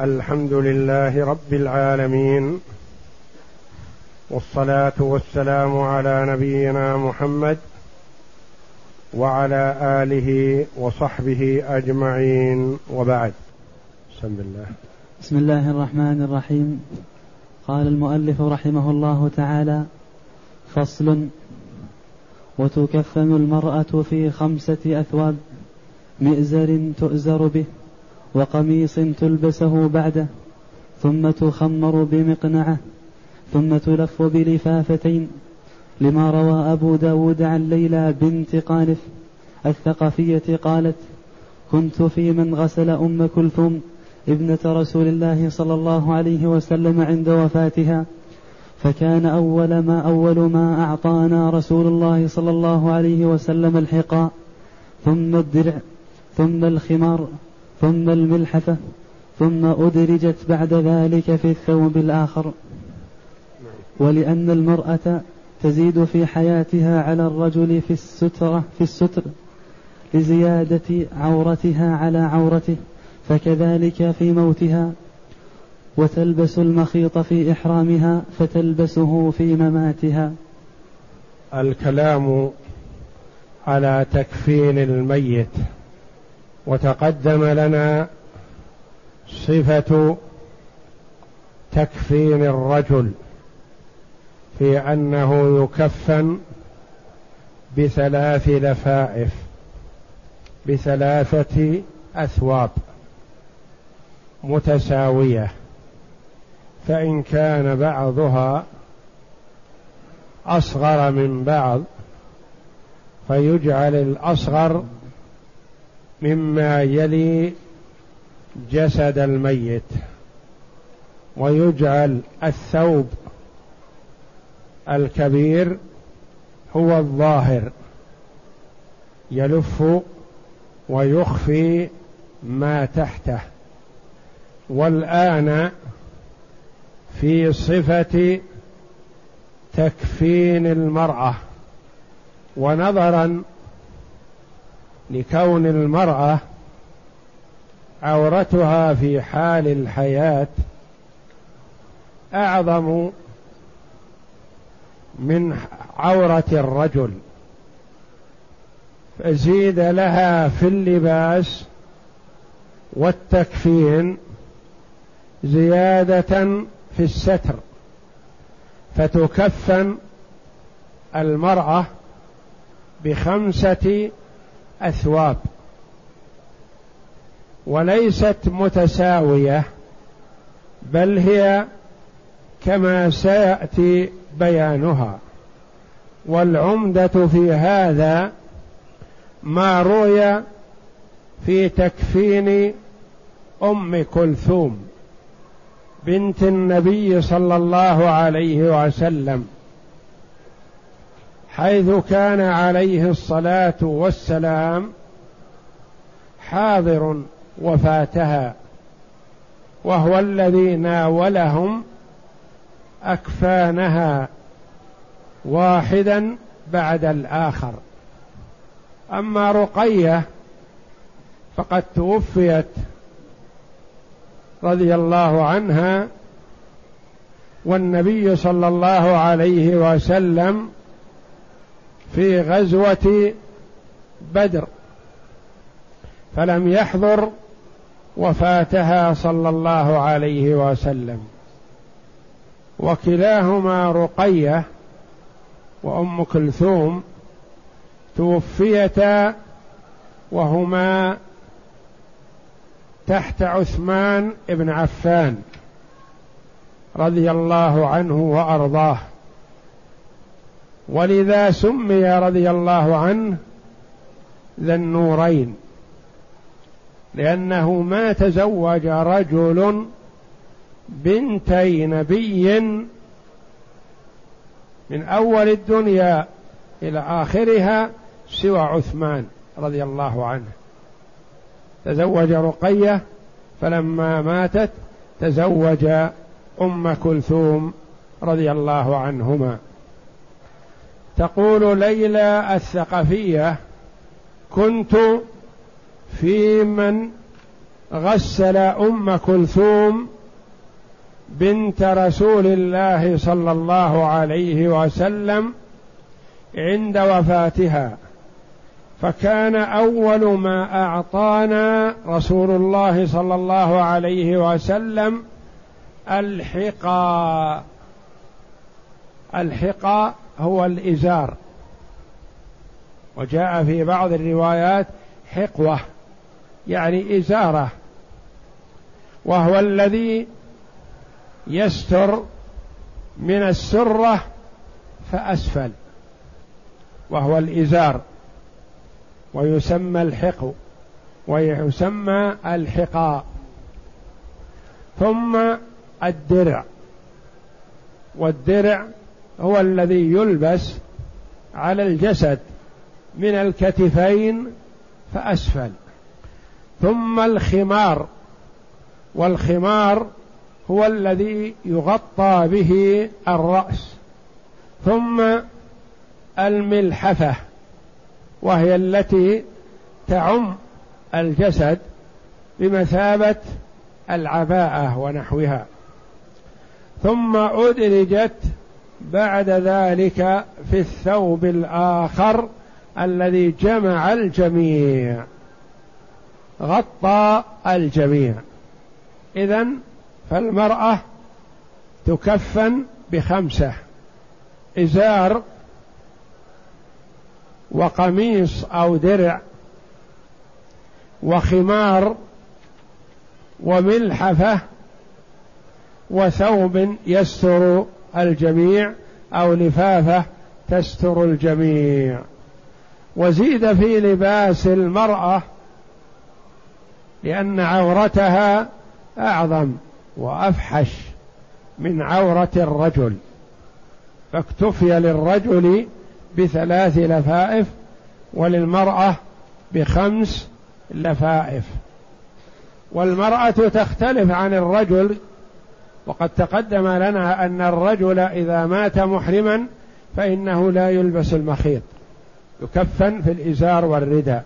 الحمد لله رب العالمين والصلاة والسلام على نبينا محمد وعلى آله وصحبه أجمعين. وبعد بسم الله. بسم الله الرحمن الرحيم. قال المؤلف رحمه الله تعالى فصل وتكفن المرأة في خمسة أثواب مئزر تؤزر به. وقميص تلبسه بعده ثم تخمر بمقنعة ثم تلف بلفافتين لما روى أبو داود عن ليلى بنت قانف الثقفية قالت كنت في من غسل أم كلثوم ابنة رسول الله صلى الله عليه وسلم عند وفاتها فكان أول ما أول ما أعطانا رسول الله صلى الله عليه وسلم الحقاء ثم الدرع ثم الخمار ثم الملحفة ثم أدرجت بعد ذلك في الثوب الآخر. ولأن المرأة تزيد في حياتها على الرجل في السترة في الستر لزيادة عورتها على عورته فكذلك في موتها. وتلبس المخيط في إحرامها فتلبسه في مماتها. الكلام على تكفين الميت. وتقدم لنا صفة تكفين الرجل في أنه يكفن بثلاث لفائف بثلاثة أثواب متساوية فإن كان بعضها أصغر من بعض فيجعل الأصغر مما يلي جسد الميت ويجعل الثوب الكبير هو الظاهر يلف ويخفي ما تحته. والآن في صفة تكفين المرأة ونظرا لكون المرأة عورتها في حال الحياة أعظم من عورة الرجل. فزيد لها في اللباس والتكفين زيادة في الستر فتكفن المرأة بخمسة أثواب. وليست متساوية بل هي كما سيأتي بيانها. والعمدة في هذا ما روي في تكفين أم كلثوم بنت النبي صلى الله عليه وسلم. حيث كان عليه الصلاة والسلام حاضر وفاتها وهو الذي ناولهم أكفانها واحدا بعد الآخر. أما رقية فقد توفيت رضي الله عنها والنبي صلى الله عليه وسلم في غزوة بدر فلم يحضر وفاتها صلى الله عليه وسلم. وكلاهما رقية وأم كلثوم توفيتا وهما تحت عثمان بن عفان رضي الله عنه وأرضاه. ولذا سمي رضي الله عنه ذا النورين لأنه ما تزوج رجل بنتي نبي من أول الدنيا إلى آخرها سوى عثمان رضي الله عنه. تزوج رقية فلما ماتت تزوج أم كلثوم رضي الله عنهما. تقول ليلى الثقفية كنت في من غسل أم كلثوم بنت رسول الله صلى الله عليه وسلم عند وفاتها. فكان أول ما أعطانا رسول الله صلى الله عليه وسلم الحقى الحقى هو الإزار. وجاء في بعض الروايات حقوة يعني إزارة. وهو الذي يستر من السرة فأسفل. وهو الإزار. ويسمى الحق ويسمى الحقاء ثم الدرع. والدرع هو الذي يلبس على الجسد من الكتفين فأسفل. ثم الخمار والخمار هو الذي يغطى به الرأس. ثم الملحفة وهي التي تعم الجسد بمثابة العباءة ونحوها. ثم أدرجت بعد ذلك في الثوب الآخر الذي جمع الجميع. غطى الجميع. اذا فالمرأة تكفن بخمسة. إزار وقميص أو درع وخمار وملحفة وثوب يستر الجميع أو لفافه تستر الجميع. وزيد في لباس المرأة لأن عورتها أعظم وأفحش من عورة الرجل. فاكتفي للرجل بثلاث لفائف وللمرأة بخمس لفائف. والمرأة تختلف عن الرجل وقد تقدم لنا أن الرجل إذا مات محرما فإنه لا يلبس المخيط يكفن في الإزار والرداء.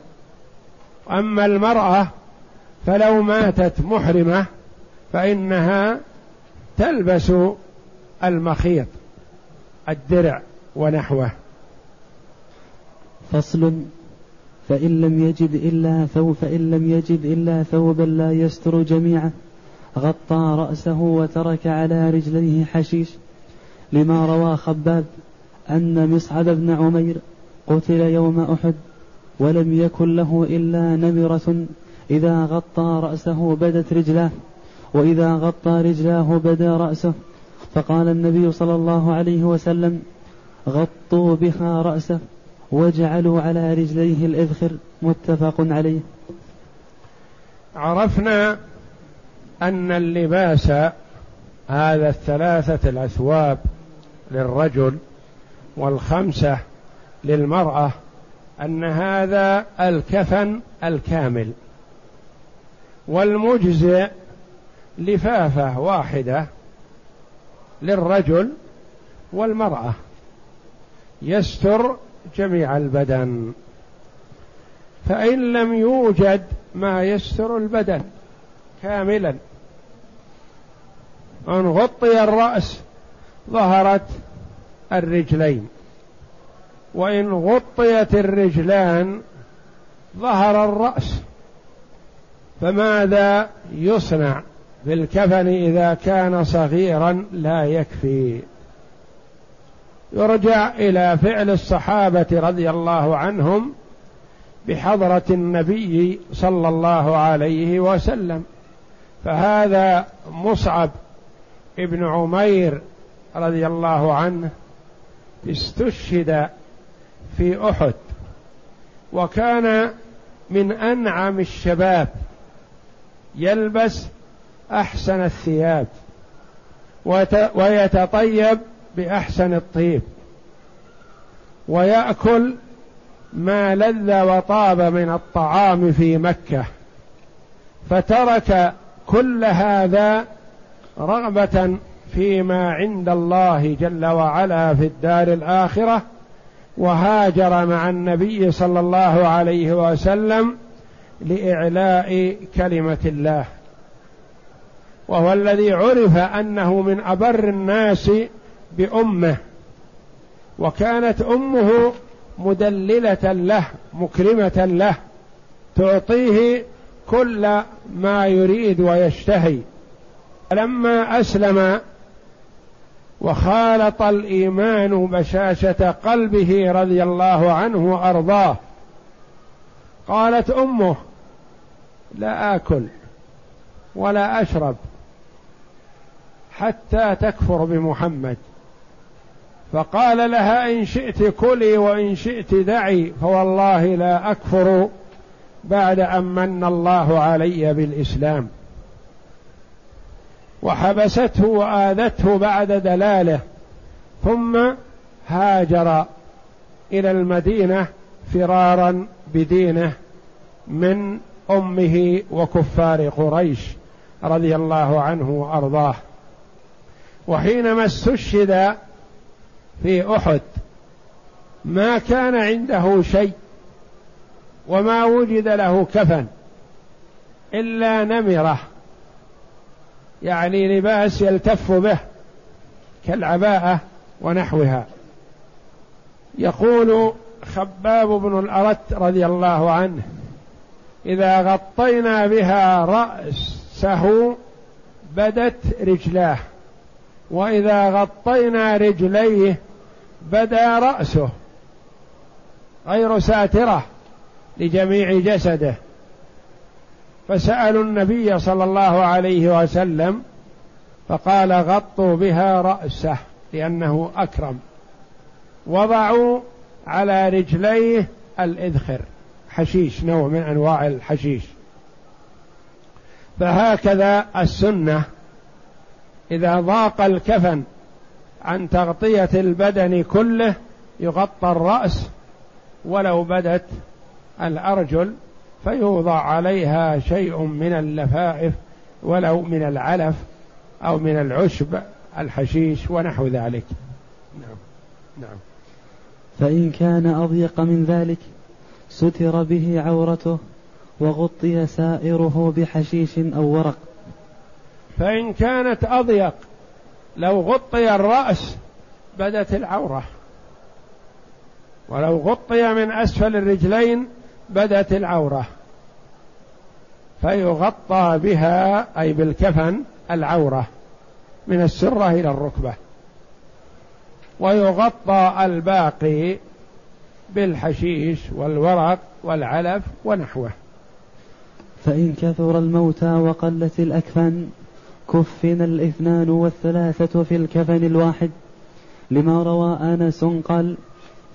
أما المرأة فلو ماتت محرمة فإنها تلبس المخيط الدرع ونحوه. فصل فإن لم يجد إلا ثوب فإن لم يجد إلا ثوبا لا يستر جميعه. غطى رأسه وترك على رجليه حشيش لما روى خباب أن مصعب بن عمير قتل يوم أحد ولم يكن له إلا نمرة إذا غطى رأسه بدت رجلاه وإذا غطى رجلاه بدا رأسه. فقال النبي صلى الله عليه وسلم غطوا بها رأسه وجعلوا على رجليه الإذخر متفق عليه. عرفنا أن اللباس هذا الثلاثة الأثواب للرجل والخمسة للمرأة أن هذا الكفن الكامل والمجزئ لفافة واحدة للرجل والمرأة. يستر جميع البدن. فإن لم يوجد ما يستر البدن كاملا. أن غطي الرأس ظهرت الرجلين. وإن غطيت الرجلان ظهر الرأس فماذا يصنع بالكفن إذا كان صغيرا لا يكفي؟ يرجع إلى فعل الصحابة رضي الله عنهم بحضرة النبي صلى الله عليه وسلم. فهذا مصعب ابن عمير رضي الله عنه استشهد في أحد وكان من أنعم الشباب يلبس أحسن الثياب ويتطيب بأحسن الطيب ويأكل ما لذ وطاب من الطعام في مكة فترك كل هذا رغبة فيما عند الله جل وعلا في الدار الآخرة وهاجر مع النبي صلى الله عليه وسلم لإعلاء كلمة الله. وهو الذي عرف أنه من أبر الناس بأمه وكانت أمه مدللة له مكرمة له تعطيه كل ما يريد ويشتهي. فلما أسلم وخالط الإيمان بشاشة قلبه رضي الله عنه وأرضاه قالت أمه لا آكل ولا أشرب حتى تكفر بمحمد. فقال لها إن شئت كلي وإن شئت دعي فوالله لا أكفر بعد أن من الله علي بالإسلام. وحبسته وآذته بعد دلاله ثم هاجر إلى المدينة فرارا بدينه من أمه وكفار قريش رضي الله عنه وأرضاه. وحينما استشهد في أحد ما كان عنده شيء وما وجد له كفن إلا نمرة يعني لباس يلتف به كالعباءة ونحوها. يقول خباب بن الأرت رضي الله عنه إذا غطينا بها رأسه بدت رجلاه وإذا غطينا رجليه بدا رأسه غير ساترة لجميع جسده. فسألوا النبي صلى الله عليه وسلم فقال غطوا بها رأسه لأنه أكرم. وضعوا على رجليه الإذخر حشيش نوع من أنواع الحشيش. فهكذا السنة إذا ضاق الكفن عن تغطية البدن كله يغطى الرأس ولو بدت الأرجل فيوضع عليها شيء من اللفائف ولو من العلف أو من العشب الحشيش ونحو ذلك. نعم. نعم. فإن كان أضيق من ذلك ستر به عورته وغطي سائره بحشيش أو ورق. فإن كانت أضيق لو غطي الرأس بدت العورة. ولو غطي من أسفل الرجلين بدت العورة فيغطى بها أي بالكفن العورة من السرة إلى الركبة. ويغطى الباقي بالحشيش والورق والعلف ونحوه. فإن كثر الموتى وقلت الأكفان كفن الإثنان والثلاثة في الكفن الواحد. لما روى أنس قال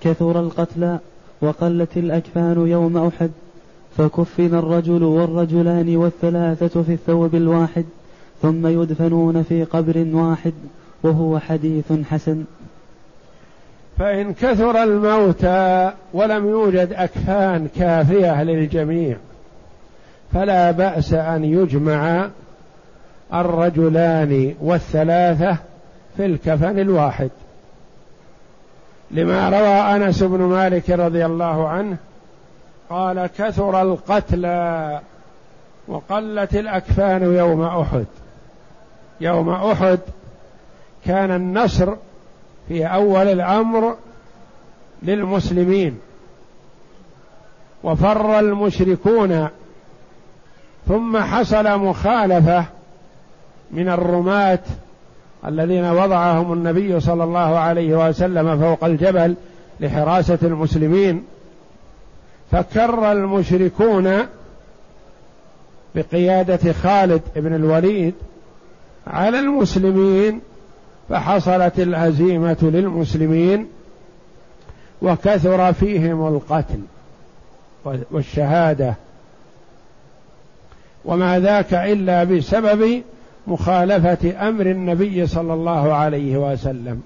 كثر القتلى وقلت الأكفان يوم أحد فكفن الرجل والرجلان والثلاثة في الثوب الواحد ثم يدفنون في قبر واحد وهو حديث حسن. فإن كثر الموتى ولم يوجد أكفان كافية للجميع فلا بأس أن يجمع الرجلان والثلاثة في الكفن الواحد. لما روى أنس بن مالك رضي الله عنه قال كثر القتلى وقلت الأكفان يوم أحد. يوم أحد كان النصر في أول الأمر للمسلمين وفر المشركون ثم حصل مخالفة من الرماة الذين وضعهم النبي صلى الله عليه وسلم فوق الجبل لحراسة المسلمين فكر المشركون بقيادة خالد بن الوليد على المسلمين فحصلت الهزيمة للمسلمين وكثر فيهم القتل والشهادة. وما ذاك إلا بسبب مخالفة أمر النبي صلى الله عليه وسلم.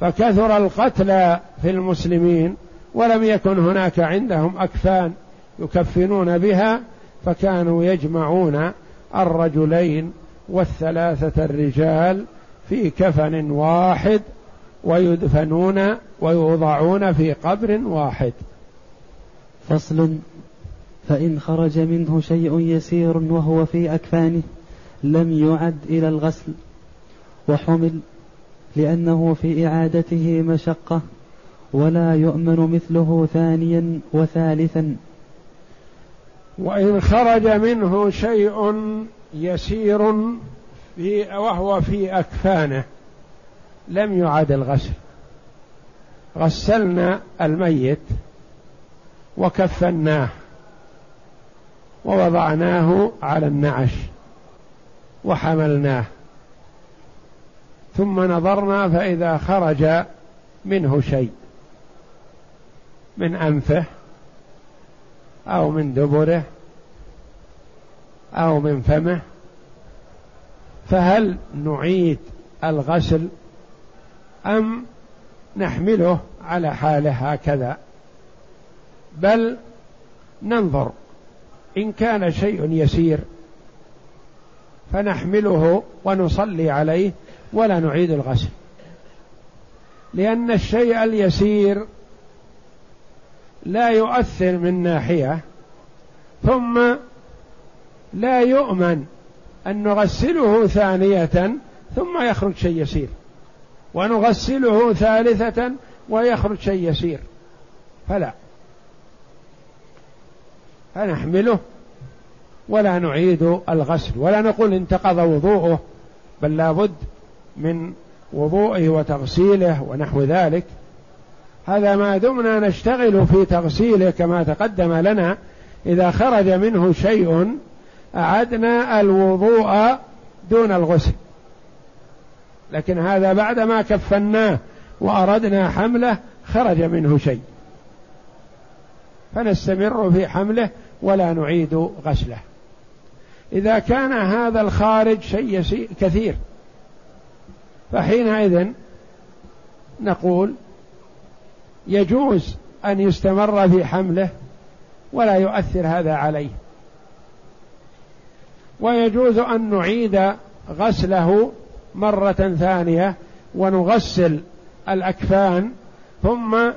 فكثر القتلى في المسلمين ولم يكن هناك عندهم أكفان يكفنون بها فكانوا يجمعون الرجلين والثلاثة الرجال في كفن واحد ويدفنون ويوضعون في قبر واحد. فصل. فإن خرج منه شيء يسير وهو في أكفانه. لم يعد إلى الغسل وحمل لأنه في إعادته مشقة ولا يؤمن مثله ثانيا وثالثا. وإن خرج منه شيء يسير في وهو في أكفانه لم يعد الغسل. غسلنا الميت وكفناه ووضعناه على النعش. وحملناه. ثم نظرنا فإذا خرج منه شيء. من أنفه أو من دبره أو من فمه. فهل نعيد الغسل أم نحمله على حاله هكذا؟ بل ننظر. إن كان شيء يسير فنحمله ونصلي عليه ولا نعيد الغسل. لأن الشيء اليسير لا يؤثر من ناحية ثم لا يؤمن أن نغسله ثانية ثم يخرج شيء يسير ونغسله ثالثة ويخرج شيء يسير. فلا. فنحمله ولا نعيد الغسل ولا نقول انتقض وضوءه بل لابد من وضوءه وتغسيله ونحو ذلك. هذا ما دمنا نشتغل في تغسيله كما تقدم لنا. إذا خرج منه شيء أعدنا الوضوء دون الغسل. لكن هذا بعدما كفناه وأردنا حمله خرج منه شيء. فنستمر في حمله ولا نعيد غسله. إذا كان هذا الخارج شيء كثير. فحينئذ نقول يجوز أن يستمر في حمله ولا يؤثر هذا عليه. ويجوز أن نعيد غسله مرة ثانية ونغسل الأكفان ثم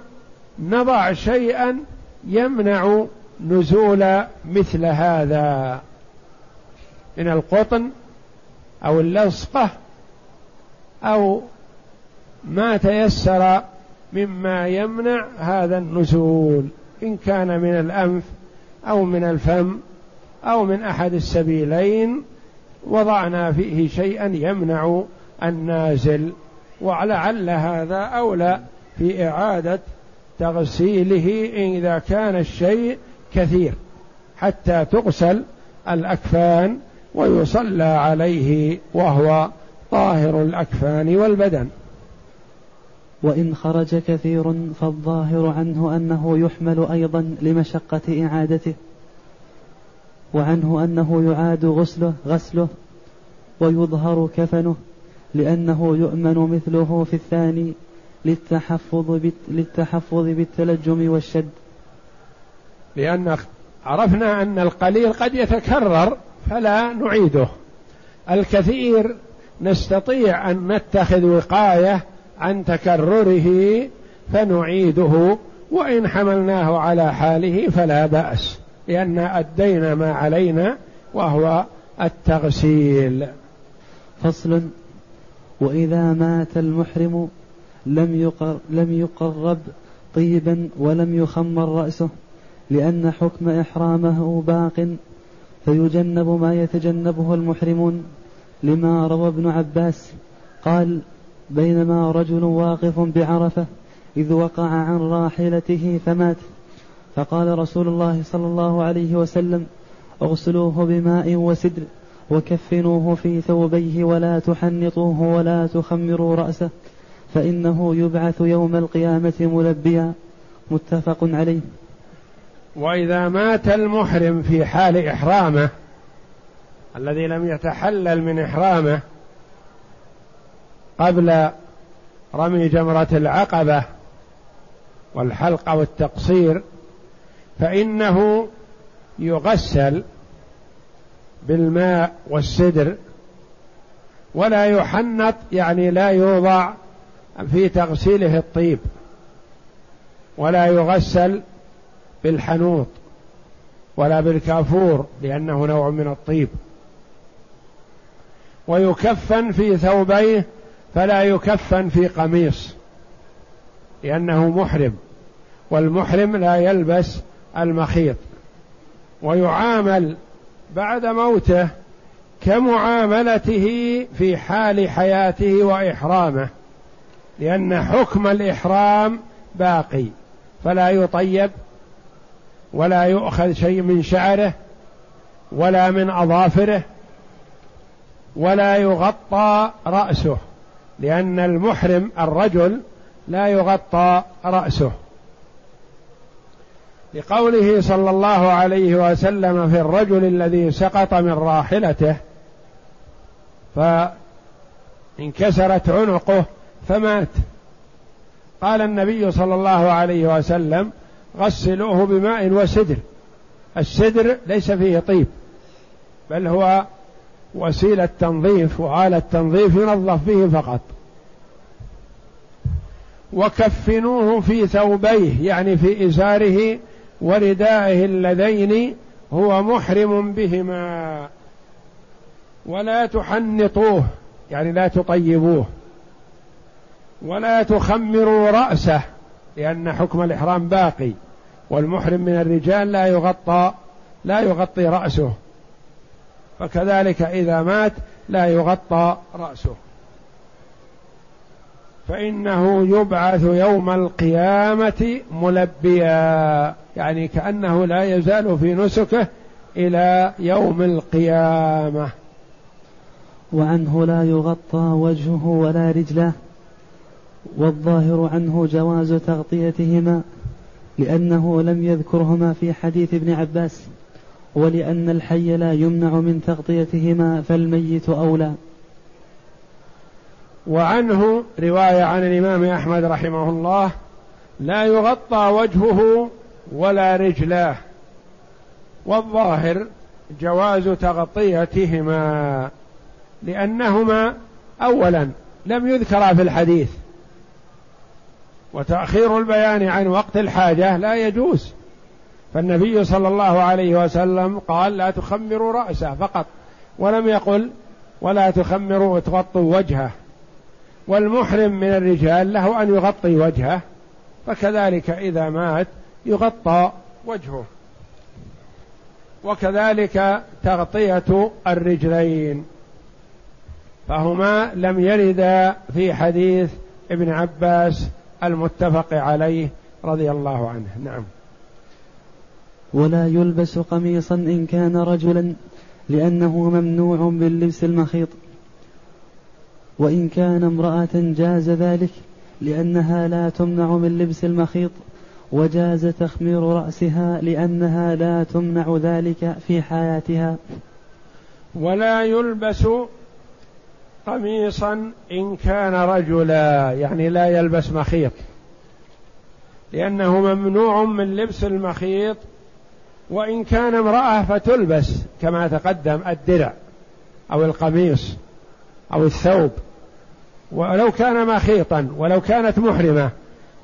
نضع شيئا يمنع نزول مثل هذا. من القطن أو اللصقة أو ما تيسر مما يمنع هذا النزول إن كان من الأنف أو من الفم أو من أحد السبيلين وضعنا فيه شيئا يمنع النازل. ولعل هذا أولى في إعادة تغسيله إذا كان الشيء كثير حتى تغسل الأكفان ويصلى عليه وهو طاهر الأكفان والبدن. وإن خرج كثير فالظاهر عنه أنه يحمل أيضا لمشقة إعادته وعنه أنه يعاد غسله غسله ويظهر كفنه لأنه يؤمن مثله في الثاني للتحفظ للتحفظ بالتلجم والشد. لأن عرفنا أن القليل قد يتكرر فلا نعيده. الكثير نستطيع أن نتخذ وقاية عن تكرره فنعيده وإن حملناه على حاله فلا بأس لأن أدينا ما علينا وهو التغسيل. فصل. وإذا مات المحرم لم يقر لم يقرب طيبا ولم يخمر رأسه لأن حكم إحرامه باق فيجنب ما يتجنبه المحرمون. لما روى ابن عباس قال بينما رجل واقف بعرفة إذ وقع عن راحلته فمات. فقال رسول الله صلى الله عليه وسلم اغسلوه بماء وسدر وكفنوه في ثوبيه ولا تحنطوه ولا تخمروا رأسه فإنه يبعث يوم القيامة ملبيا. متفق عليه. وإذا مات المحرم في حال إحرامه الذي لم يتحلل من إحرامه قبل رمي جمرة العقبة والحلق أو التقصير فإنه يغسل بالماء والسدر ولا يحنط يعني لا يوضع في تغسيله الطيب ولا يغسل بالحنوط ولا بالكافور لأنه نوع من الطيب. ويكفن في ثوبيه فلا يكفن في قميص لأنه محرم والمحرم لا يلبس المخيط. ويعامل بعد موته كمعاملته في حال حياته وإحرامه لأن حكم الإحرام باقي فلا يطيب ولا يؤخذ شيء من شعره ولا من أظافره ولا يغطى رأسه لأن المحرم الرجل لا يغطى رأسه. لقوله صلى الله عليه وسلم في الرجل الذي سقط من راحلته فانكسرت عنقه فمات. قال النبي صلى الله عليه وسلم غسلوه بماء وسدر. السدر ليس فيه طيب بل هو وسيلة تنظيف وآلة تنظيف ينظف به فقط. وكفنوه في ثوبيه يعني في إزاره وردائه اللذين هو محرم بهما. ولا تحنطوه يعني لا تطيبوه. ولا تخمروا رأسه. لأن حكم الإحرام باقي والمحرم من الرجال لا يغطى لا يغطي رأسه. فكذلك إذا مات لا يغطى رأسه. فإنه يبعث يوم القيامة ملبيا يعني كأنه لا يزال في نسكه إلى يوم القيامة. وعنه لا يغطى وجهه ولا رجله والظاهر عنه جواز تغطيتهما لأنه لم يذكرهما في حديث ابن عباس ولأن الحي لا يمنع من تغطيتهما فالميت أولى. وعنه رواية عن الإمام أحمد رحمه الله لا يغطى وجهه ولا رجلاه. والظاهر جواز تغطيتهما لأنهما أولا لم يذكرا في الحديث. وتأخير البيان عن وقت الحاجة لا يجوز. فالنبي صلى الله عليه وسلم قال لا تخمروا رأسه فقط ولم يقل ولا تخمروا وتغطوا وجهه. والمحرم من الرجال له أن يغطي وجهه فكذلك إذا مات يغطى وجهه. وكذلك تغطية الرجلين. فهما لم يردا في حديث ابن عباس المتفق عليه رضي الله عنه. نعم. ولا يلبس قميصا إن كان رجلا لأنه ممنوع باللبس المخيط. وإن كان امرأة جاز ذلك لأنها لا تمنع من لبس المخيط وجاز تخمير رأسها لأنها لا تمنع ذلك في حياتها. ولا يلبس قميصا إن كان رجلا يعني لا يلبس مخيط. لأنه ممنوع من لبس المخيط وإن كان امرأة فتلبس كما تقدم الدرع أو القميص أو الثوب. ولو كان مخيطا ولو كانت محرمة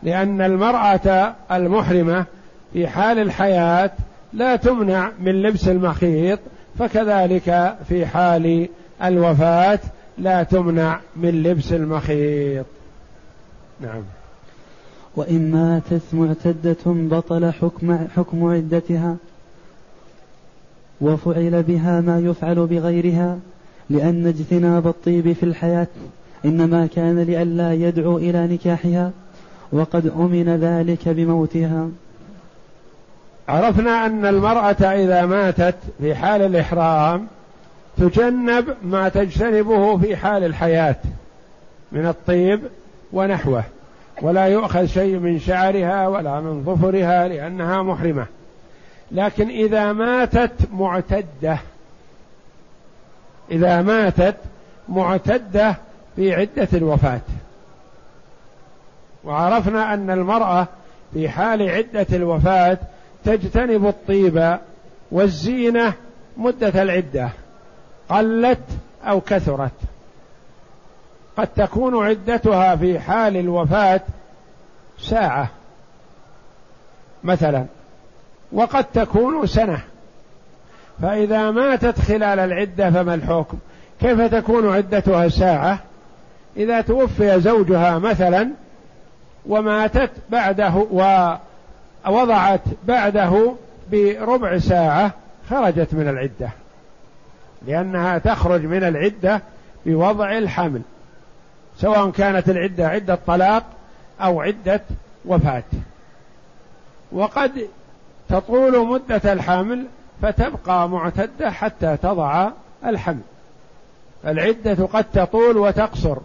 لأن المرأة المحرمة في حال الحياة لا تمنع من لبس المخيط فكذلك في حال الوفاة لا تمنع من لبس المخيط. نعم. وإن ماتت معتدة بطل حكم, حكم عدتها وفعل بها ما يفعل بغيرها لأن اجتناب الطيب في الحياة إنما كان لئلا يدعو إلى نكاحها وقد أمن ذلك بموتها. عرفنا أن المرأة إذا ماتت في حال الإحرام تجنب ما تجتنبه في حال الحياة من الطيب ونحوه ولا يؤخذ شيء من شعرها ولا من ظفرها لأنها محرمة. لكن إذا ماتت معتدة إذا ماتت معتدة في عدة الوفاة. وعرفنا أن المرأة في حال عدة الوفاة تجتنب الطيب والزينة مدة العدة. قلت أو كثرت. قد تكون عدتها في حال الوفاة ساعة مثلا وقد تكون سنة. فإذا ماتت خلال العدة فما الحكم؟ كيف تكون عدتها ساعة؟ إذا توفي زوجها مثلا وماتت بعده ووضعت بعده بربع ساعة خرجت من العدة. لأنها تخرج من العدة بوضع الحمل سواء كانت العدة عدة طلاق أو عدة وفاة. وقد تطول مدة الحمل فتبقى معتدة حتى تضع الحمل. العدة قد تطول وتقصر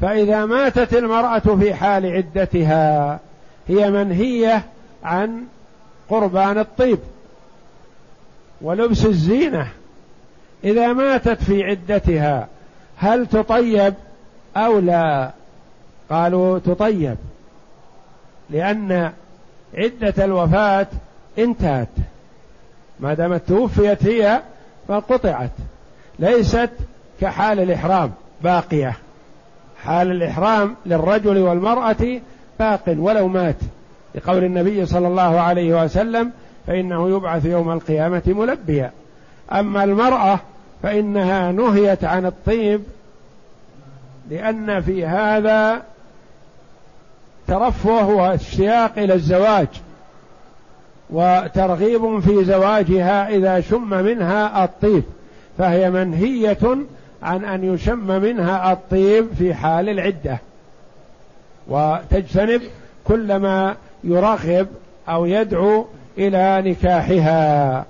فإذا ماتت المرأة في حال عدتها هي منهية عن قربان الطيب ولبس الزينة. إذا ماتت في عدتها هل تطيب أو لا؟ قالوا تطيب لأن عدة الوفاة انتهت. ما دامت توفيت هي فقطعت ليست كحال الإحرام باقية. حال الإحرام للرجل والمرأة باق ولو مات. لقول النبي صلى الله عليه وسلم فإنه يبعث يوم القيامة ملبيا. أما المرأة فإنها نهيت عن الطيب لأن في هذا ترفه واشتياق إلى الزواج وترغيب في زواجها إذا شم منها الطيب فهي منهية عن أن يشم منها الطيب في حال العدة. وتجتنب كل ما يرغب أو يدعو إلى نكاحها.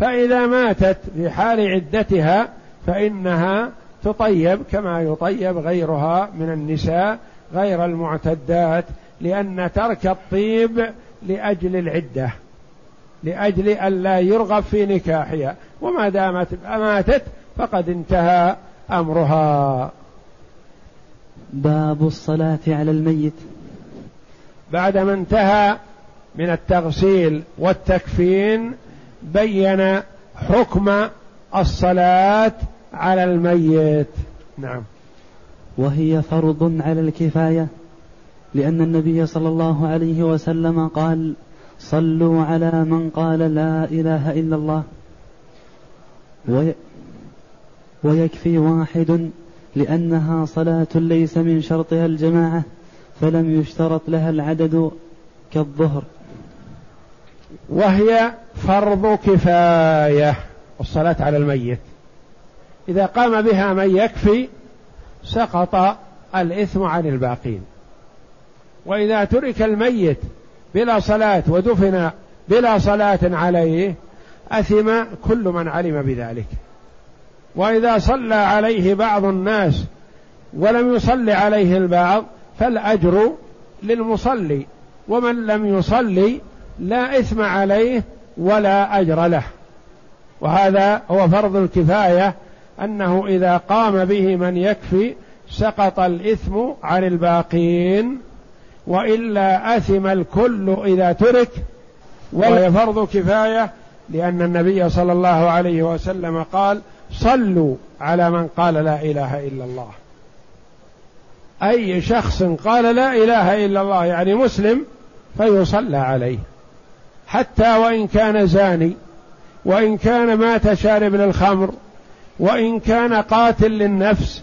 فإذا ماتت في حال عدتها فإنها تطيب كما يطيب غيرها من النساء غير المعتدات لأن ترك الطيب لأجل العدة لأجل ألا يرغب في نكاحها. وما دامت ماتت فقد انتهى أمرها. باب الصلاة على الميت. بعدما انتهى من التغسيل والتكفين بين حكم الصلاة على الميت. نعم. وهي فرض على الكفاية لأن النبي صلى الله عليه وسلم قال صلوا على من قال لا إله إلا الله وي ويكفي واحد لأنها صلاة ليس من شرطها الجماعة فلم يشترط لها العدد كالظهر. وهي فرض كفاية الصلاة على الميت. إذا قام بها من يكفي سقط الإثم عن الباقين. وإذا ترك الميت بلا صلاة ودفن بلا صلاة عليه أثم كل من علم بذلك. وإذا صلى عليه بعض الناس ولم يصل عليه البعض فالأجر للمصلي. ومن لم يصلي لا إثم عليه ولا أجر له. وهذا هو فرض الكفاية أنه إذا قام به من يكفي سقط الإثم عن الباقين وإلا أثم الكل إذا ترك. وهي فرض كفاية لأن النبي صلى الله عليه وسلم قال صلوا على من قال لا إله إلا الله. أي شخص قال لا إله إلا الله يعني مسلم فيصلى عليه. حتى وإن كان زاني وإن كان مات شارب للخمر وإن كان قاتل للنفس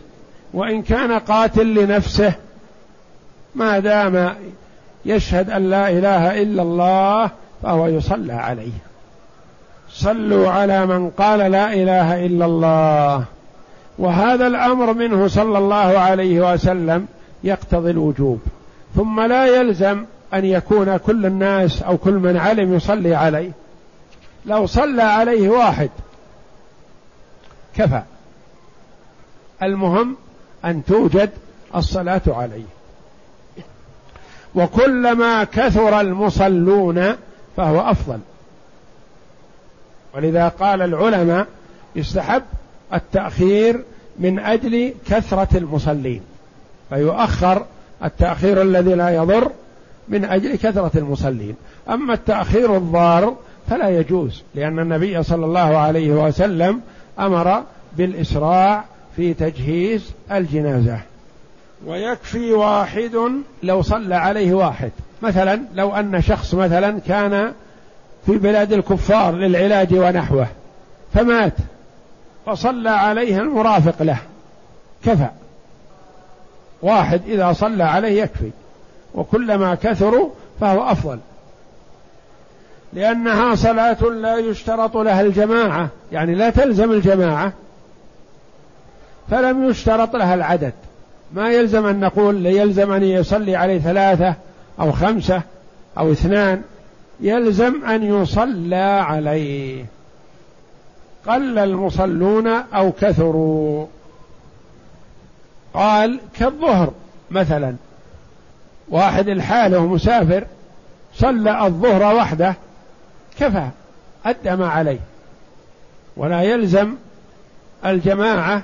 وإن كان قاتل لنفسه ما دام يشهد أن لا إله إلا الله فهو يصلى عليه. صلوا على من قال لا إله إلا الله. وهذا الأمر منه صلى الله عليه وسلم يقتضي الوجوب. ثم لا يلزم أن يكون كل الناس أو كل من علم يصلي عليه. لو صلى عليه واحد كفى. المهم أن توجد الصلاة عليه. وكلما كثر المصلون فهو أفضل. ولذا قال العلماء يستحب التأخير من أجل كثرة المصلين. فيؤخر التأخير الذي لا يضر من أجل كثرة المصلين. أما التأخير الضار فلا يجوز لأن النبي صلى الله عليه وسلم أمر بالإسراع في تجهيز الجنازة. ويكفي واحد لو صلى عليه واحد. مثلا لو أن شخص مثلا كان في بلاد الكفار للعلاج ونحوه فمات فصلى عليه المرافق له كفى. واحد إذا صلى عليه يكفي. وكلما كثروا فهو أفضل. لأنها صلاة لا يشترط لها الجماعة يعني لا تلزم الجماعة فلم يشترط لها العدد. ما يلزم أن نقول يلزم أن يصلي عليه ثلاثة أو خمسة أو اثنان يلزم أن يصلى عليه. قل المصلون أو كثروا. قال كالظهر مثلا. واحد الحاله مسافر صلى الظهر وحده كفى أدى ما عليه. ولا يلزم الجماعة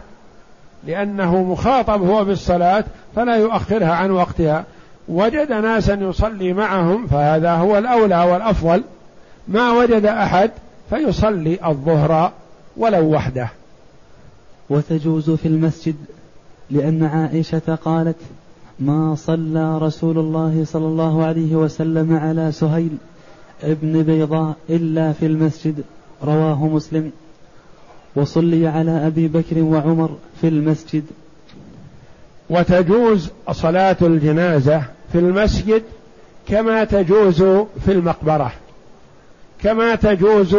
لأنه مخاطب هو بالصلاة فلا يؤخرها عن وقتها. وجد ناسا يصلي معهم فهذا هو الأولى والأفضل. ما وجد أحد فيصلي الظهر ولو وحده. وتجوز في المسجد لأن عائشة قالت ما صلى رسول الله صلى الله عليه وسلم على سهيل ابن بيضاء إلا في المسجد رواه مسلم. وصلي على أبي بكر وعمر في المسجد. وتجوز صلاة الجنازة في المسجد كما تجوز في المقبرة كما تجوز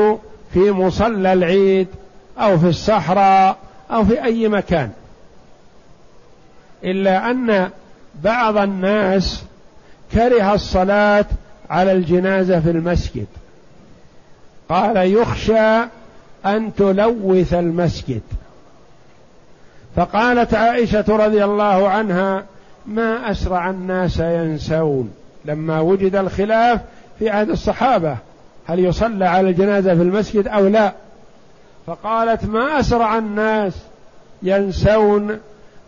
في مصلى العيد أو في الصحراء أو في أي مكان. إلا أن بعض الناس كره الصلاة على الجنازة في المسجد. قال يخشى أن تلوث المسجد. فقالت عائشة رضي الله عنها ما أسرع الناس ينسون. لما وجد الخلاف في عهد الصحابة هل يصلى على الجنازة في المسجد أو لا؟ فقالت ما أسرع الناس ينسون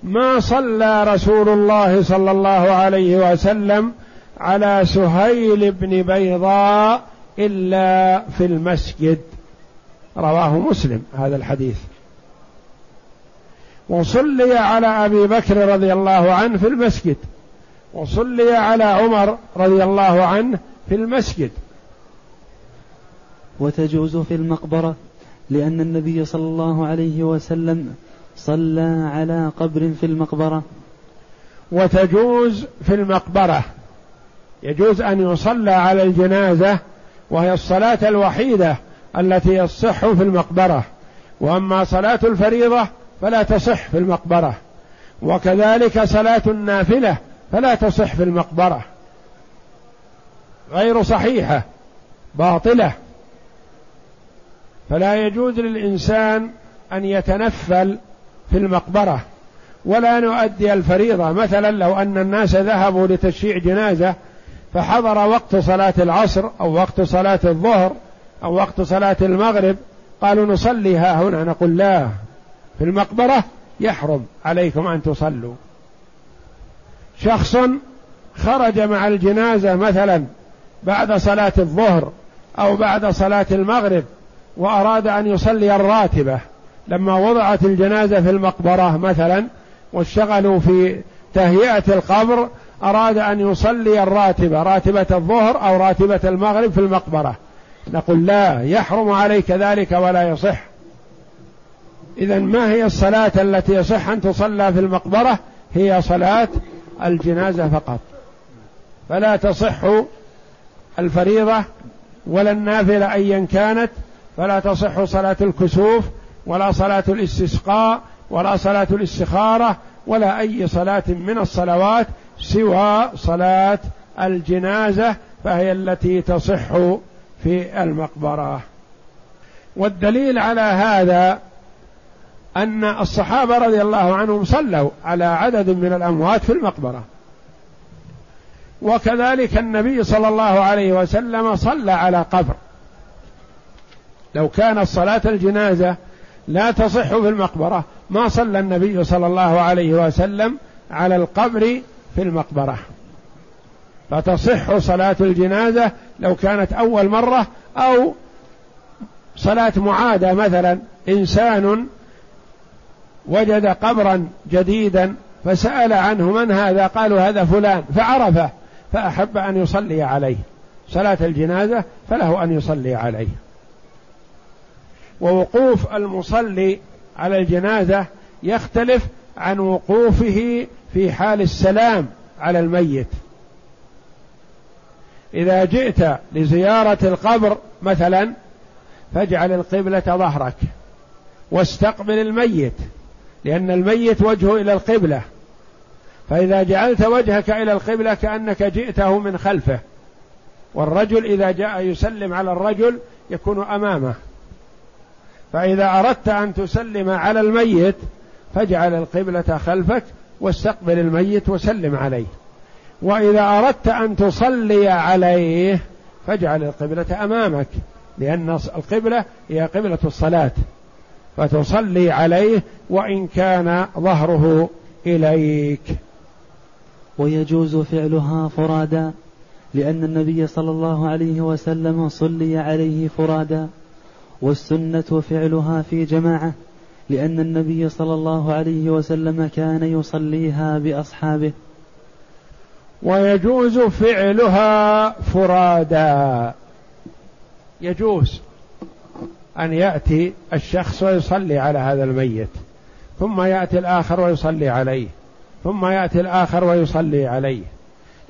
ما صلى رسول الله صلى الله عليه وسلم على سهيل بن بيضاء إلا في المسجد. رواه مسلم هذا الحديث. وصلي على أبي بكر رضي الله عنه في المسجد. وصلي على عمر رضي الله عنه في المسجد. وتجوز في المقبرة لأن النبي صلى الله عليه وسلم صلى على قبر في المقبرة. وتجوز في المقبرة. يجوز أن يصلى على الجنازة وهي الصلاة الوحيدة التي يصح في المقبرة. وأما صلاة الفريضة فلا تصح في المقبرة. وكذلك صلاة النافلة فلا تصح في المقبرة. غير صحيحة باطلة. فلا يجوز للإنسان أن يتنفل في المقبرة ولا نؤدي الفريضة. مثلا لو أن الناس ذهبوا لتشييع جنازة فحضر وقت صلاة العصر أو وقت صلاة الظهر أو وقت صلاة المغرب قالوا نصلي ها هنا. نقول لا في المقبرة يحرم عليكم أن تصلوا. شخص خرج مع الجنازة مثلا بعد صلاة الظهر أو بعد صلاة المغرب وأراد أن يصلي الراتبة لما وضعت الجنازة في المقبرة مثلا واشتغلوا في تهيئة القبر أراد أن يصلي الراتبة راتبة الظهر أو راتبة المغرب في المقبرة. نقول لا يحرم عليك ذلك ولا يصح. إذا ما هي الصلاة التي يصح أن تصلى في المقبرة؟ هي صلاة الجنازة فقط. فلا تصح الفريضة ولا النافلة أيا كانت فلا تصح صلاة الكسوف ولا صلاة الاستسقاء ولا صلاة الاستخارة ولا أي صلاة من الصلوات سوى صلاة الجنازة فهي التي تصح في المقبرة. والدليل على هذا أن الصحابة رضي الله عنهم صلوا على عدد من الأموات في المقبرة. وكذلك النبي صلى الله عليه وسلم صلى على قبر. لو كانت صلاة الجنازة لا تصح في المقبرة. ما صلى النبي صلى الله عليه وسلم على القبر في المقبرة. فتصح صلاة الجنازة لو كانت أول مرة أو صلاة معادة مثلا. إنسان وجد قبرا جديدا فسأل عنه من هذا؟ قالوا هذا فلان. فعرفه فأحب أن يصلي عليه. صلاة الجنازة فله أن يصلي عليه. ووقوف المصلي على الجنازة يختلف عن وقوفه في حال السلام على الميت. إذا جئت لزيارة القبر مثلا فاجعل القبلة ظهرك واستقبل الميت لأن الميت وجهه إلى القبلة. فإذا جعلت وجهك إلى القبلة كأنك جئته من خلفه والرجل إذا جاء يسلم على الرجل يكون أمامه. فإذا أردت أن تسلم على الميت فاجعل القبلة خلفك واستقبل الميت وسلم عليه. وإذا أردت أن تصلي عليه فاجعل القبلة أمامك لأن القبلة هي قبلة الصلاة. فتصلي عليه وإن كان ظهره إليك. ويجوز فعلها فرادا لأن النبي صلى الله عليه وسلم صلي عليه فرادا. والسنة فعلها في جماعة لأن النبي صلى الله عليه وسلم كان يصليها بأصحابه. ويجوز فعلها فرادا. يجوز أن يأتي الشخص ويصلي على هذا الميت ثم يأتي الآخر ويصلي عليه ثم يأتي الآخر ويصلي عليه.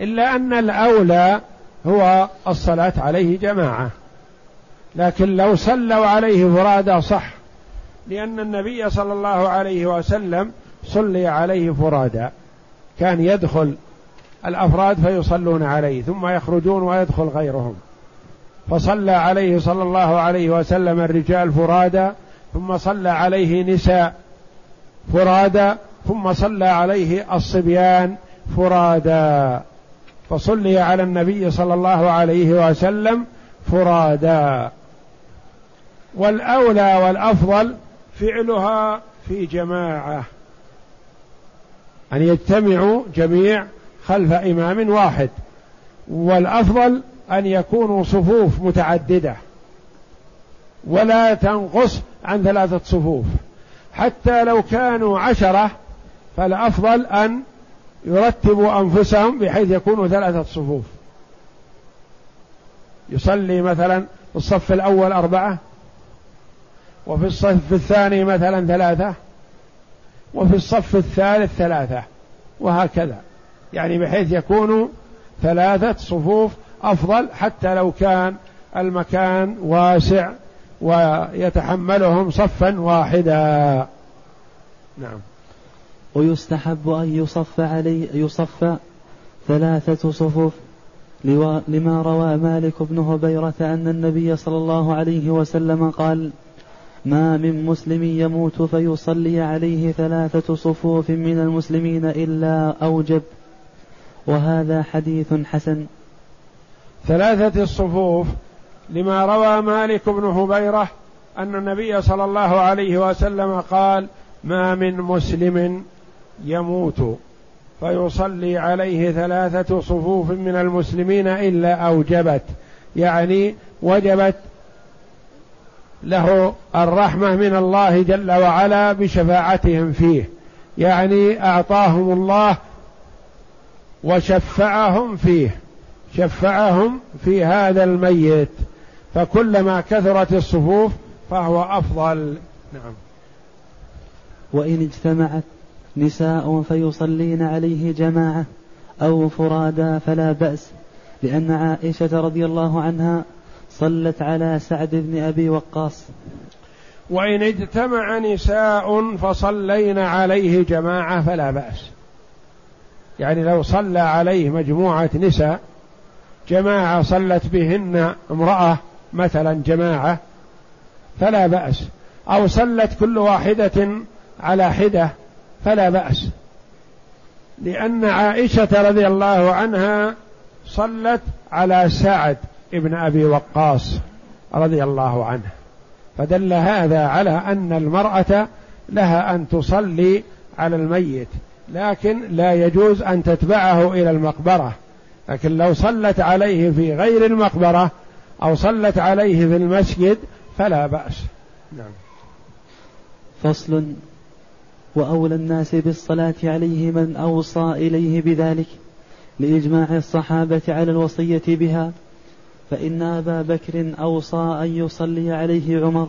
إلا أن الأولى هو الصلاة عليه جماعة. لكن لو صلوا عليه فرادى صح. لأن النبي صلى الله عليه وسلم صلي عليه فرادى. كان يدخل الأفراد فيصلون عليه ثم يخرجون ويدخل غيرهم. فصلى عليه صلى الله عليه وسلم الرجال فرادى ثم صلى عليه نساء فرادى ثم صلى عليه الصبيان فرادى. فصلي على النبي صلى الله عليه وسلم فرادى. والأولى والأفضل فعلها في جماعة. أن يجتمعوا جميع خلف إمام واحد. والأفضل أن يكونوا صفوف متعددة. ولا تنقص عن ثلاثة صفوف. حتى لو كانوا عشرة فالأفضل أن يرتبوا أنفسهم بحيث يكونوا ثلاثة صفوف. يصلي مثلا الصف الأول أربعة وفي الصف الثاني مثلا ثلاثة وفي الصف الثالث ثلاثة وهكذا. يعني بحيث يكونوا ثلاثة صفوف أفضل حتى لو كان المكان واسع ويتحملهم صفا واحدا. نعم. ويستحب أن يصف عليه يصف ثلاثة صفوف. لما روى مالك بن هبيرة أن النبي صلى الله عليه وسلم قال ما من مسلم يموت فيصلي عليه ثلاثة صفوف من المسلمين إلا أوجب. وهذا حديث حسن. ثلاثة الصفوف لما روى مالك بن هبيرة أن النبي صلى الله عليه وسلم قال ما من مسلم يموت فيصلي عليه ثلاثة صفوف من المسلمين إلا أوجبت. يعني وجبت له الرحمة من الله جل وعلا بشفاعتهم فيه. يعني أعطاهم الله وشفعهم فيه. شفعهم في هذا الميت. فكلما كثرت الصفوف فهو أفضل. نعم. وإن اجتمعت نساء فيصلين عليه جماعة أو فرادا فلا بأس لأن عائشة رضي الله عنها صلت على سعد بن أبي وقاص. وإن اجتمع نساء فصلين عليه جماعة فلا بأس. يعني لو صلى عليه مجموعة نساء جماعة صلت بهن امرأة مثلا جماعة فلا بأس. أو صلت كل واحدة على حدة فلا بأس. لأن عائشة رضي الله عنها صلت على سعد. ابن أبي وقاص رضي الله عنه. فدل هذا على أن المرأة لها أن تصلي على الميت لكن لا يجوز أن تتبعه إلى المقبرة. لكن لو صلت عليه في غير المقبرة أو صلت عليه في المسجد فلا بأس. نعم. فصل وأولى الناس بالصلاة عليه من أوصى إليه بذلك لإجماع الصحابة على الوصية بها. فإن أبا بكر أوصى أن يصلي عليه عمر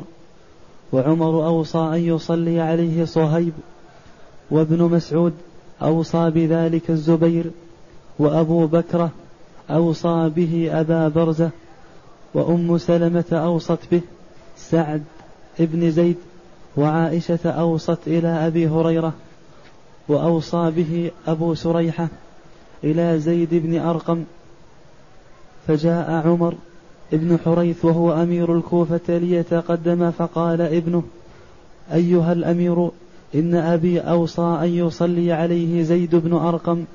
وعمر أوصى أن يصلي عليه صهيب وابن مسعود أوصى بذلك الزبير وأبو بكرة أوصى به أبا برزة وأم سلمة أوصت به سعد ابن زيد وعائشة أوصت إلى أبي هريرة وأوصى به أبو سريحة إلى زيد بن أرقم فجاء عمر ابن حريث وهو أمير الكوفة ليتقدم فقال ابنه أيها الأمير إن أبي أوصى أن يصلي عليه زيد بن أرقم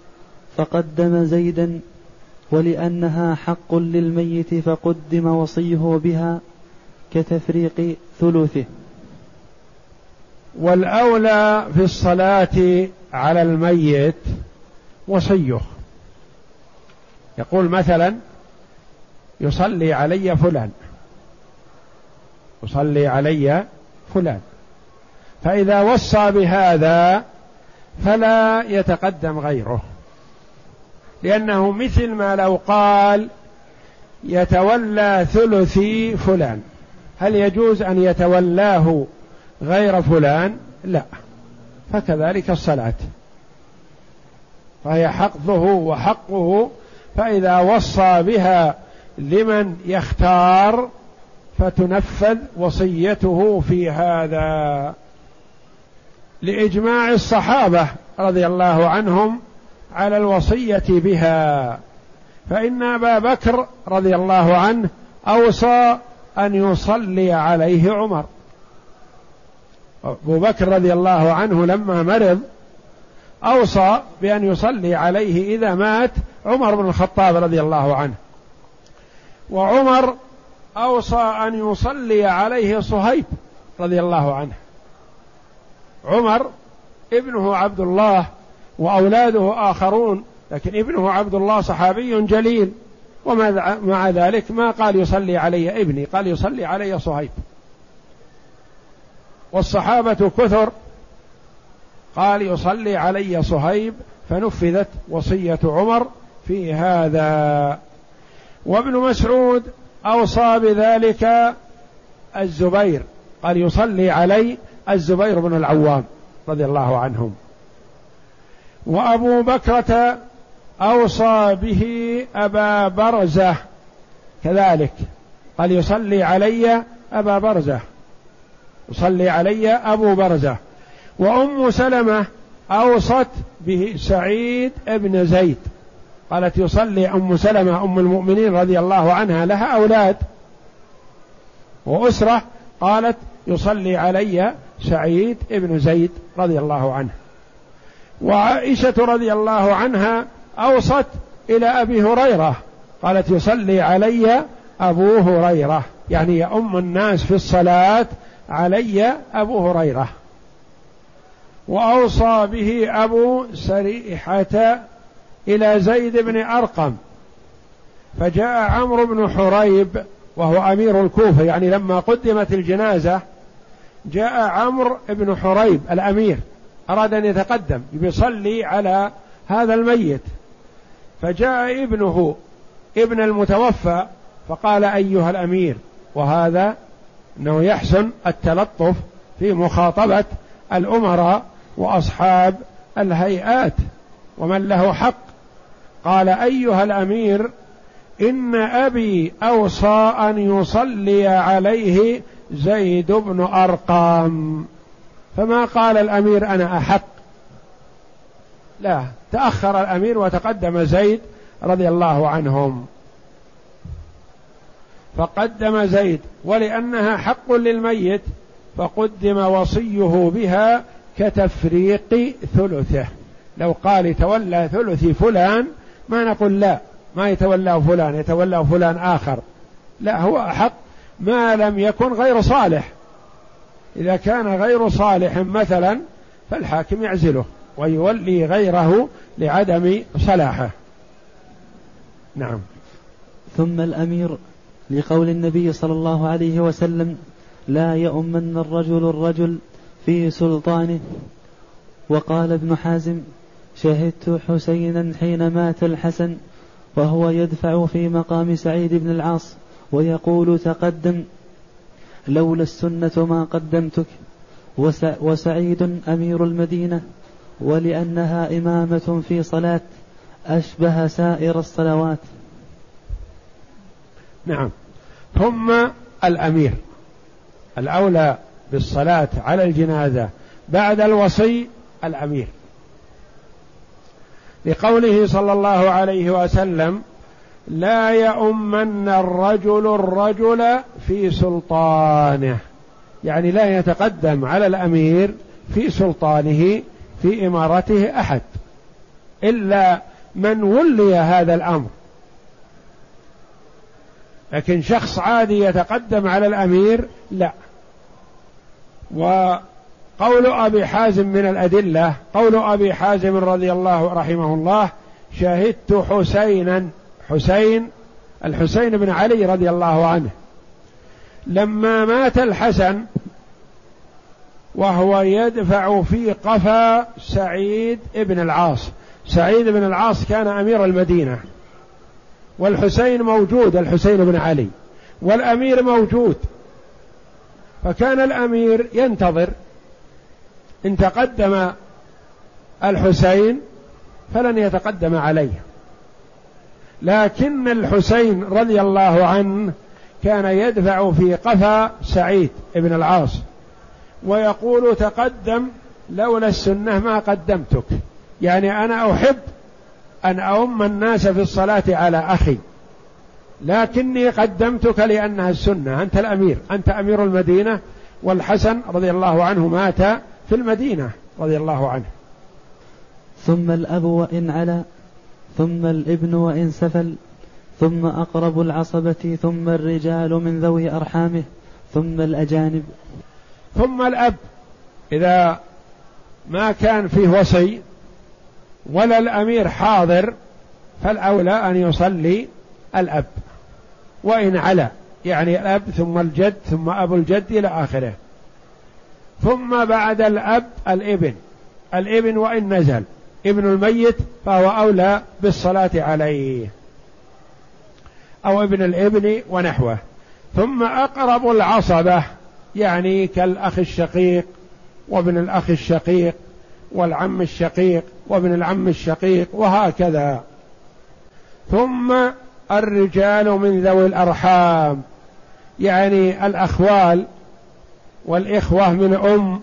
فقدم زيدا ولأنها حق للميت فقدم وصيه بها كتفريق ثلثه. والأولى في الصلاة على الميت وصيه. يقول مثلا يصلي علي فلان. يصلي علي فلان. فإذا وصى بهذا فلا يتقدم غيره. لأنه مثل ما لو قال يتولى ثلثي فلان. هل يجوز أن يتولاه غير فلان؟ لا. فكذلك الصلاة. فهي حقه وحقه. فإذا وصى بها لمن يختار فتنفذ وصيته في هذا. لإجماع الصحابة رضي الله عنهم على الوصية بها. فإن أبا بكر رضي الله عنه أوصى أن يصلي عليه عمر. أبو بكر رضي الله عنه لما مرض أوصى بأن يصلي عليه إذا مات عمر بن الخطاب رضي الله عنه. وعمر أوصى أن يصلي عليه صهيب رضي الله عنه. عمر ابنه عبد الله وأولاده آخرون لكن ابنه عبد الله صحابي جليل. ومع ذلك ما قال يصلي علي ابني قال يصلي علي صهيب. والصحابة كثر قال يصلي علي صهيب فنفذت وصية عمر في هذا. وابن مسعود أوصى بذلك الزبير. قال يصلي علي الزبير بن العوام رضي الله عنهم. وأبو بكرة أوصى به أبا برزة كذلك. قال يصلي علي أبا برزة. يصلي علي أبو برزة. وأم سلمة أوصت به سعيد بن زيد. قالت يصلي أم سلمة أم المؤمنين رضي الله عنها لها أولاد. وأسرة قالت يصلي علي سعيد بن زيد رضي الله عنه. وعائشة رضي الله عنها أوصت إلى أبي هريرة قالت يصلي علي أبو هريرة. يعني يؤم الناس في الصلاة علي أبو هريرة. وأوصى به أبو سريحة إلى زيد بن أرقم فجاء عمرو بن حريب وهو أمير الكوفة يعني لما قدمت الجنازة جاء عمرو بن حريب الأمير أراد أن يتقدم يصلي على هذا الميت. فجاء ابنه ابن المتوفى فقال أيها الأمير وهذا إنه يحسن التلطف في مخاطبة الأمراء وأصحاب الهيئات ومن له حق قال أيها الأمير إن أبي أوصى أن يصلي عليه زيد بن أرقام. فما قال الأمير أنا أحق؟ لا تأخر الأمير وتقدم زيد رضي الله عنهم. فقدم زيد ولأنها حق للميت فقدم وصيه بها كتفريق ثلثه. لو قال يتولى ثلث فلان ما نقول لا ما يتولى فلان يتولى فلان آخر. لا هو أحق ما لم يكن غير صالح. إذا كان غير صالح مثلا فالحاكم يعزله ويولي غيره لعدم صلاحه. نعم. ثم الأمير لقول النبي صلى الله عليه وسلم لا يؤمن الرجل الرجل في سلطانه. وقال ابن حازم شهدت حسينا حين مات الحسن وهو يدفع في مقام سعيد بن العاص ويقول تقدم لولا السنة ما قدمتك وسعيد أمير المدينة ولأنها إمامة في صلاة أشبه سائر الصلوات. نعم. ثم الأمير الأولى بالصلاة على الجنازة بعد الوصي الأمير. لقوله صلى الله عليه وسلم لا يؤمن الرجل الرجل في سلطانه. يعني لا يتقدم على الأمير في سلطانه في إمارته أحد إلا من ولي هذا الأمر. لكن شخص عادي يتقدم على الأمير لا. وقول أبي حازم من الأدلة قول أبي حازم رضي الله رحمه الله شهدت حسينا حسين الحسين بن علي رضي الله عنه. لما مات الحسن وهو يدفع في قفا سعيد بن العاص. سعيد بن العاص كان أمير المدينة. والحسين موجود الحسين بن علي. والأمير موجود. فكان الأمير ينتظر إن تقدم الحسين فلن يتقدم عليه. لكن الحسين رضي الله عنه كان يدفع في قفا سعيد بن العاص ويقول تقدم لولا السنة ما قدمتك. يعني أنا أحب أن أؤم الناس في الصلاة على أخي لكني قدمتك لأنها السنة. أنت الأمير أنت أمير المدينة والحسن رضي الله عنه مات في المدينة رضي الله عنه. ثم الأب وإن علا ثم الابن وإن سفل ثم أقرب العصبة ثم الرجال من ذوي أرحامه ثم الأجانب. ثم الأب إذا ما كان فيه وصي ولا الأمير حاضر فالأولى أن يصلي الأب. وإن علا يعني الأب ثم الجد ثم أبو الجد إلى آخره. ثم بعد الأب الإبن. الإبن وإن نزل. ابن الميت فهو أولى بالصلاة عليه. أو ابن الإبن ونحوه. ثم أقرب العصبة يعني كالأخ الشقيق وابن الأخ الشقيق والعم الشقيق وابن العم الشقيق وهكذا. ثم الرجال من ذوي الأرحام يعني الأخوال والإخوة من أم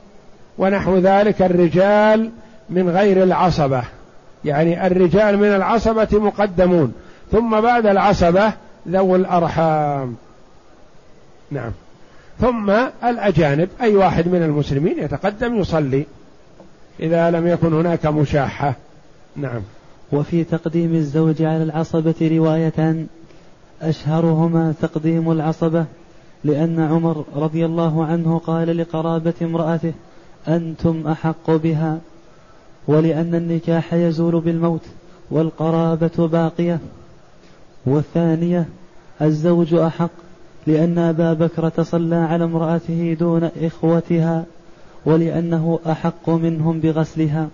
ونحو ذلك الرجال من غير العصبة. يعني الرجال من العصبة مقدمون ثم بعد العصبة ذو الأرحام. نعم. ثم الأجانب أي واحد من المسلمين يتقدم يصلي إذا لم يكن هناك مشاحة. نعم. وفي تقديم الزوج على العصبة روايتان أشهرهما تقديم العصبة. لأن عمر رضي الله عنه قال لقرابة امرأته أنتم أحق بها ولأن النكاح يزول بالموت والقرابة باقية. والثانية الزوج أحق لأن أبا بكر صلى على امرأته دون إخوتها ولأنه أحق منهم بغسلها.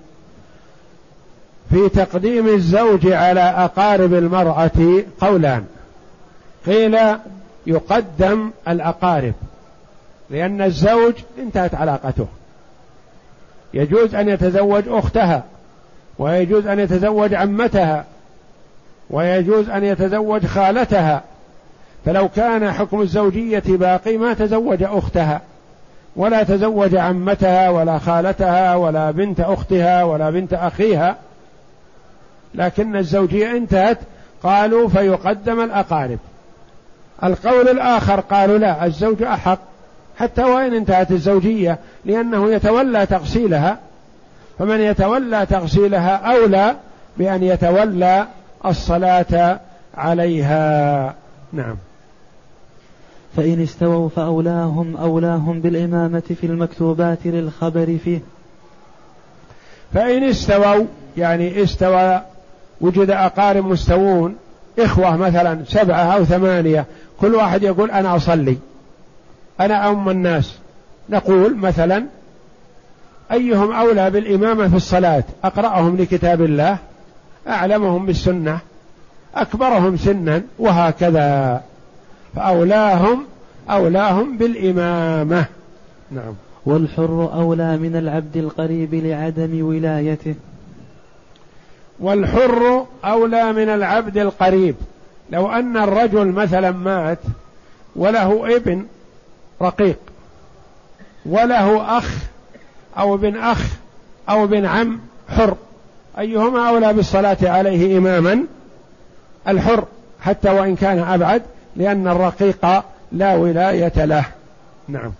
في تقديم الزوج على أقارب المرأة قولان قيل يقدم الأقارب لأن الزوج انتهت علاقته. يجوز أن يتزوج أختها ويجوز أن يتزوج عمتها ويجوز أن يتزوج خالتها. فلو كان حكم الزوجية باقي ما تزوج أختها ولا تزوج عمتها ولا خالتها ولا بنت أختها ولا بنت أخيها. لكن الزوجية انتهت قالوا فيقدم الأقارب. القول الآخر قالوا لا الزوج أحق حتى وإن انتهت الزوجية لأنه يتولى تغسيلها. فمن يتولى تغسيلها أولى بأن يتولى الصلاة عليها. نعم. فإن استووا فأولاهم أولاهم بالإمامة في المكتوبات للخبر فيه. فإن استووا يعني استوى وجد أقارب مستوون إخوة مثلا سبعة أو ثمانية كل واحد يقول أنا أصلي. أنا أم الناس. نقول مثلا أيهم أولى بالإمامة في الصلاة؟ أقرأهم لكتاب الله أعلمهم بالسنة أكبرهم سنا وهكذا. فأولاهم أولاهم بالإمامة. نعم. والحر أولى من العبد القريب لعدم ولايته. والحر أولى من العبد القريب. لو أن الرجل مثلا مات وله ابن رقيق وله أخ أو ابن أخ أو ابن عم حر أيهما أولى بالصلاة عليه إماما؟ الحر حتى وإن كان أبعد لأن الرقيق لا ولاية له. نعم.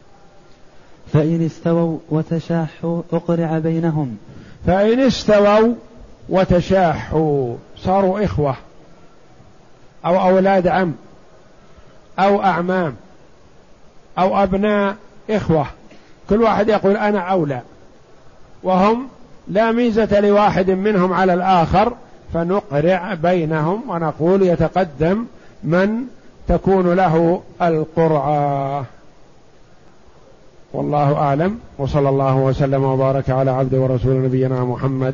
فإن استووا وتشاحوا أقرع بينهم. فإن استووا وتشاحوا صاروا إخوة أو أولاد عم أو أعمام أو أبناء إخوة. كل واحد يقول أنا أولى. وهم لا ميزة لواحد منهم على الآخر فنقرع بينهم ونقول يتقدم من تكون له القرعة. والله أعلم. وصلى الله وسلم وبارك على عبد ورسول نبينا محمد.